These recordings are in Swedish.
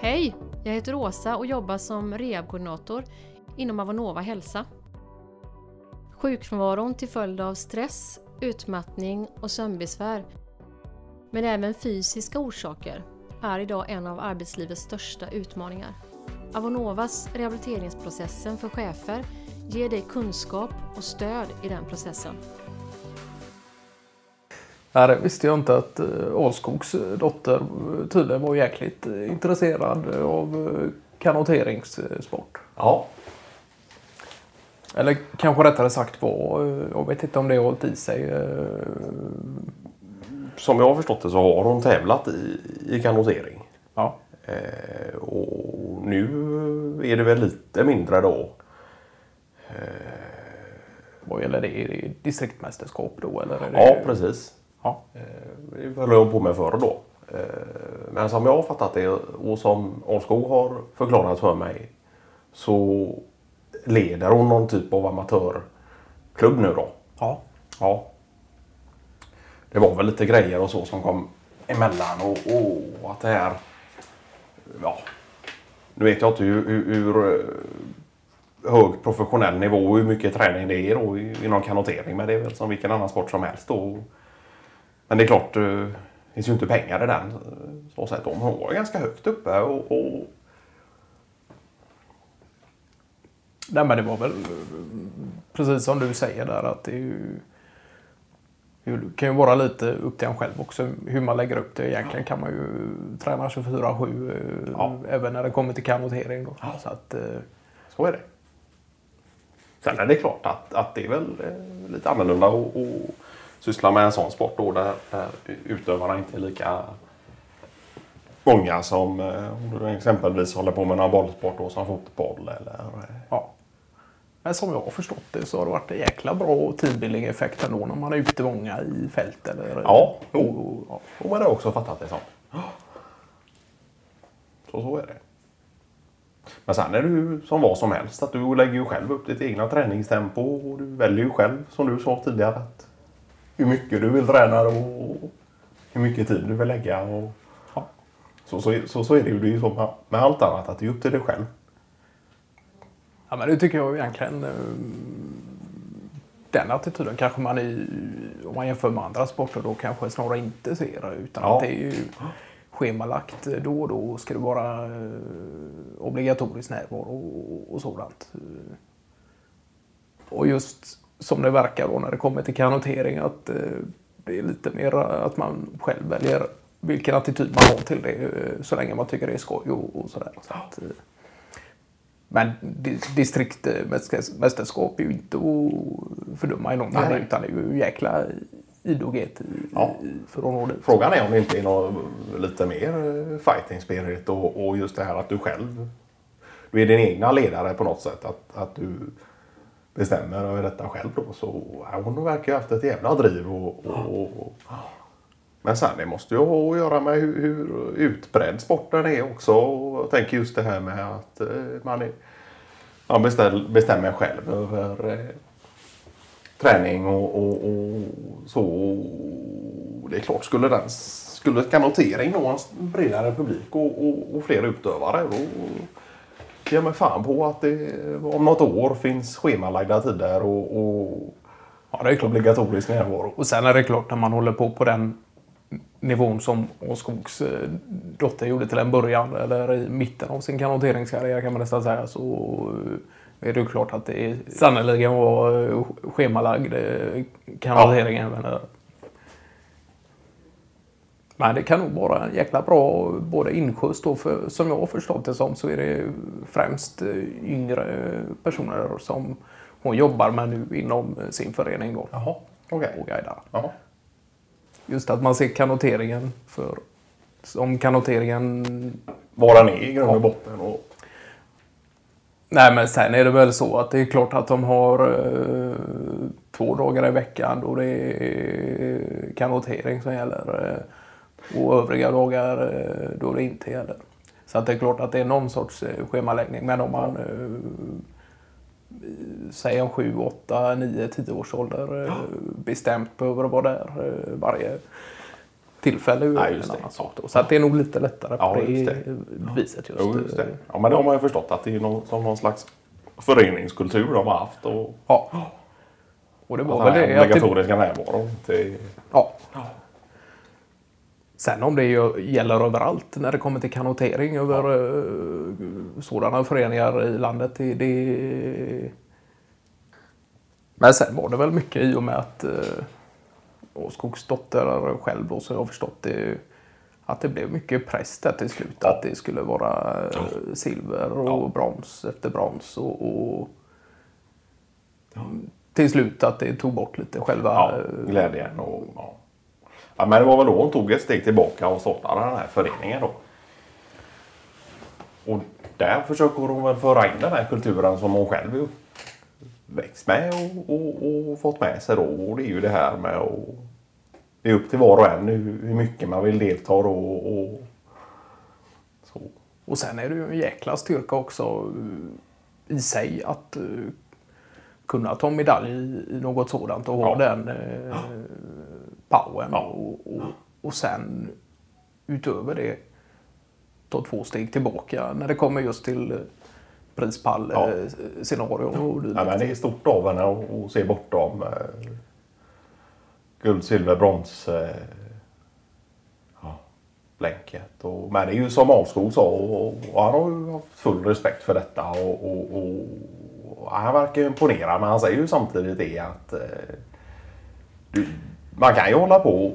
Hej! Jag heter Åsa och jobbar som rehabkoordinator inom Avonova Hälsa. Sjukfrånvaron till följd av stress, utmattning och sömnbesvär, men även fysiska orsaker, är idag en av arbetslivets största utmaningar. Avonovas rehabiliteringsprocessen för chefer ger dig kunskap och stöd i den processen. Ja, det visste jag inte att Alskogs dotter tydligen var jäkligt intresserad av kanoteringssport. Ja, Eller kanske rättare sagt var, jag vet inte om det har hållit i sig. som jag har förstått det så har hon tävlat i, i kanotering. Ja, Eh, och nu är det väl lite mindre då. vad gäller det? Är det distriktmästerskap då? Eller är det... Ja, precis. Ja. Eh, Det höll jag på med förr då. Eh, Men som jag har fattat det och som Alskog har förklarat för mig så leder hon någon typ av amatörklubb nu då. ja. Ja. Det var väl lite grejer och så som kom emellan och, och att det här... Ja. Nu vet jag inte hur, hur, hur eh, hög professionell nivå och hur mycket träning det är då inom kanotering. Men det är väl som vilken annan sport som helst då. Men det är klart, eh, det finns ju inte pengar i den. eh, Så sätt. De var ganska högt uppe och, och Nej men det var väl precis som du säger där att det är ju det kan ju vara lite upp till en själv också hur man lägger upp det. Egentligen kan man ju träna 24-7 eh, Ja. även när det kommer till kanotering. Då. Så att, Så är det. Sen är det klart att, att det är väl lite annorlunda att, att syssla med en sån sport då där, där utövarna inte är lika många som eh, om du exempelvis håller på med någon bollsport då, som fotboll eller eh, ja. Men som jag har förstått det så har det varit en jäkla bra teambuilding effekt ändå när man är ute många i fält. Eller, Ja, jo. och, ja. Och man har också fattat det som. Så så är det. Men sen är det ju som vad som helst att du lägger ju själv upp ditt egna träningstempo och du väljer ju själv som du sa tidigare att hur mycket du vill träna och hur mycket tid du vill lägga. Och, Ja. så, så, så, så är det ju. Det är ju så med, med allt annat att det är upp till dig själv. Ja, men det tycker jag egentligen. eh, Den attityden kanske man i, om man jämför med andra sporter då kanske snarare inte ser. Utan Ja. att det är ju schemalagt då och då ska det vara eh, obligatorisk närvaro och, och sådant. Och just som det verkar då när det kommer till kanotering att eh, det är lite mer att man själv väljer vilken attityd man har till det eh, så länge man tycker det är skoj och, och sådär. Så att, eh, men di- distriktmästerskap är ju inte att fördöma i någon mening utan det är ju jäkla idoghet i, Ja. för att nå dit. Frågan är om det inte är något lite mer eh, fighting spirit och, och just det här att du själv du är din egna ledare på något sätt. Att, att du bestämmer över detta själv då. Så ja, hon verkar ha haft ett jävla driv. Och, och, och, men sen det måste ju ha att göra med hur, hur utbredd sporten är också. Och jag tänker just det här med att eh, man, är, man beställ, bestämmer själv över eh, träning och, och, och så. Det är klart, skulle, den, skulle kanotering nå en bredare publik och, och, och fler utövare då jag mig fan på att det om något år finns schemalagda tider och, och Ja, det är klart. obligatorisk närvaro. Och sen är det klart när man håller på på den nivån som Åskogs eh, dotter gjorde till en början eller i mitten av sin kanoteringskarriär kan man nästan säga så eh, är det ju klart att det är sannerligen var eh, schemalagd kanotering även där. Men det kan nog vara en jäkla bra både insjös då för som jag har förstått det som så är det främst eh, yngre personer som hon jobbar med nu inom eh, sin förening då Jaha, okej. och guidar. Jaha. Just att man ser kanoteringen för som kanoteringen... Vad den är i grund och botten. Och, Nej men sen är det väl så att det är klart att de har eh, två dagar i veckan då det är kanotering som gäller. Eh, och övriga dagar eh, då det inte gäller. Så att det är klart att det är någon sorts eh, schemaläggning. Men om man säger en 7, 8, 9, 10 års ålder eh, bestämt behöver vara där varje tillfälle är Nej, en annan sak. Då. Så att det är nog lite lättare på Ja, det, just det. viset just. Jo, just det. Ja, men det har man ju förstått att det är någon, någon slags föreningskultur de har haft. Och Ja. Och det var väl det. Obligatoriska närvaron. Det, ja. Sen om det ju gäller överallt när det kommer till kanotering över eh, sådana föreningar i landet. Det, det... Men sen var det väl mycket i och med att uh, Skogsdotter själv då, så jag har förstått det att det blev mycket press där till slut. Ja. Att det skulle vara eh, silver och Ja. brons efter brons. Och, och till slut att det tog bort lite själva... ja, eh, glädjen och ja. Men det var väl då hon tog ett steg tillbaka och startade den här föreningen då. Och där försöker hon väl föra in den här kulturen som hon själv är växt med och, och, och fått med sig då. Och det är ju det här med att det är upp till var och en hur, hur mycket man vill delta då och, och så. Och sen är det ju en jäkla styrka också eh, i sig att eh, kunna ta medalj i, i något sådant och ha Ja. den eh, powern. Ja. Och, och, och sen utöver det ta två steg tillbaka när det kommer just till eh, prispall Ja. eh, och. Ja, men det är stort av henne att se bortom eh, guld, silver, brons eh, ja. Och, men det är ju som Alskog sa och, och han har ju haft full respekt för detta. Och, och, och, han verkar ju imponera men han säger ju samtidigt det att eh, du, man kan ju hålla på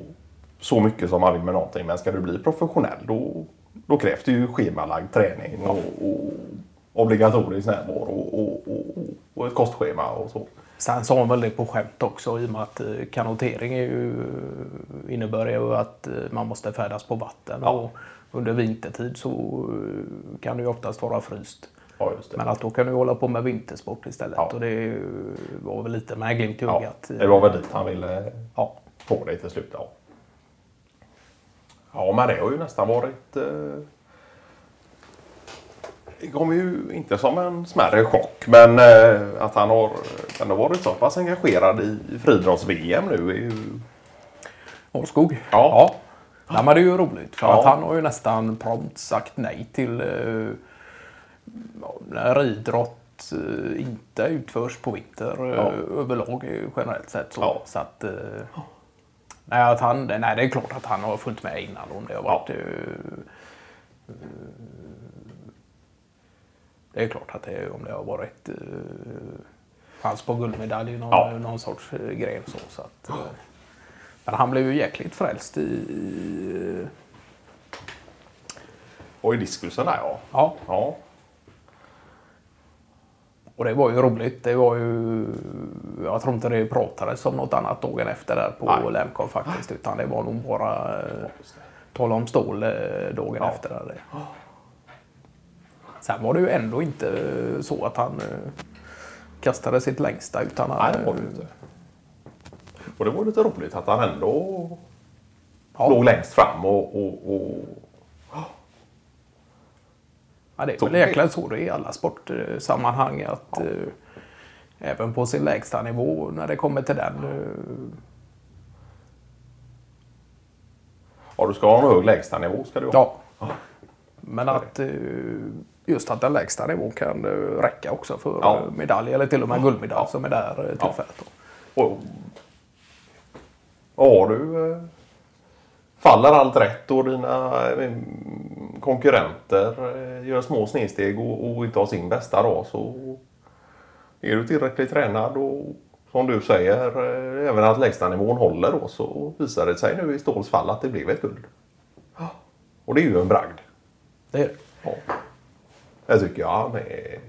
så mycket som man vill med någonting men ska du bli professionell då, då krävs det ju schemalagd träning och, och obligatorisk närvaro och, och, och, och ett kostschema och så. Sen sa hon väl det på skämt också i och med att eh, kanotering är ju, innebär ju att eh, man måste färdas på vatten. Ja. Och under vintertid så eh, kan det ju oftast vara fryst. Ja. Men att då kan du hålla på med vintersport istället. Ja. Och det var väl lite med glimt i ja, ögat. det var väl dit han ville Ja. Få det till slut. Ja, ja men det har ju nästan varit... Eh... Det kom ju inte som en smärre chock men eh, att han har ändå varit så pass engagerad i friidrotts-VM nu är ju... Årskog? Ja. ja. Nej, men det är ju roligt för Ja. att han har ju nästan prompt sagt nej till eh, ja, när idrott eh, inte utförs på vinter eh, Ja. överlag eh, generellt sett. Så, Ja. så att, eh, nej, att han, nej, det är klart att han har följt med innan om det har varit eh, eh, det är klart att det, om det har varit eh, chans på guldmedalj någon, Ja. någon sorts eh, grej. Så, så att, eh, men han blev ju jäkligt frälst i... i Och i diskusen där ja. ja, Ja, och det var ju roligt. Det var ju... Jag tror inte det pratades om något annat dagen efter där på Nej. Lemcon faktiskt. Utan det var nog bara eh, tala om stål eh, dagen Ja. efter. Där. Sen var det ju ändå inte så att han eh, kastade sitt längsta utan han... nej det var det inte. Och det var lite roligt att han ändå Ja. låg längst fram och, och, och Ja, det är Så- väl egentligen så det är i alla sportsammanhang. Att, eh, även på sin lägsta nivå när det kommer till den. eh, ja, du ska ha en hög lägstanivå ska du ha. ja. Men att eh, just att den lägsta nivån kan räcka också för Ja. medalj eller till och med guldmedalj som är där tillfället. då. Och, och du faller allt rätt och dina konkurrenter eh, gör små snedsteg och, och inte har sin bästa dag så är du tillräckligt tränad och som du säger eh, även att lägstanivån håller då så visar det sig nu i Ståhls fall att det blev ett guld. Och det är ju en bragd. Det är det. Ja. Jag tycker jag han är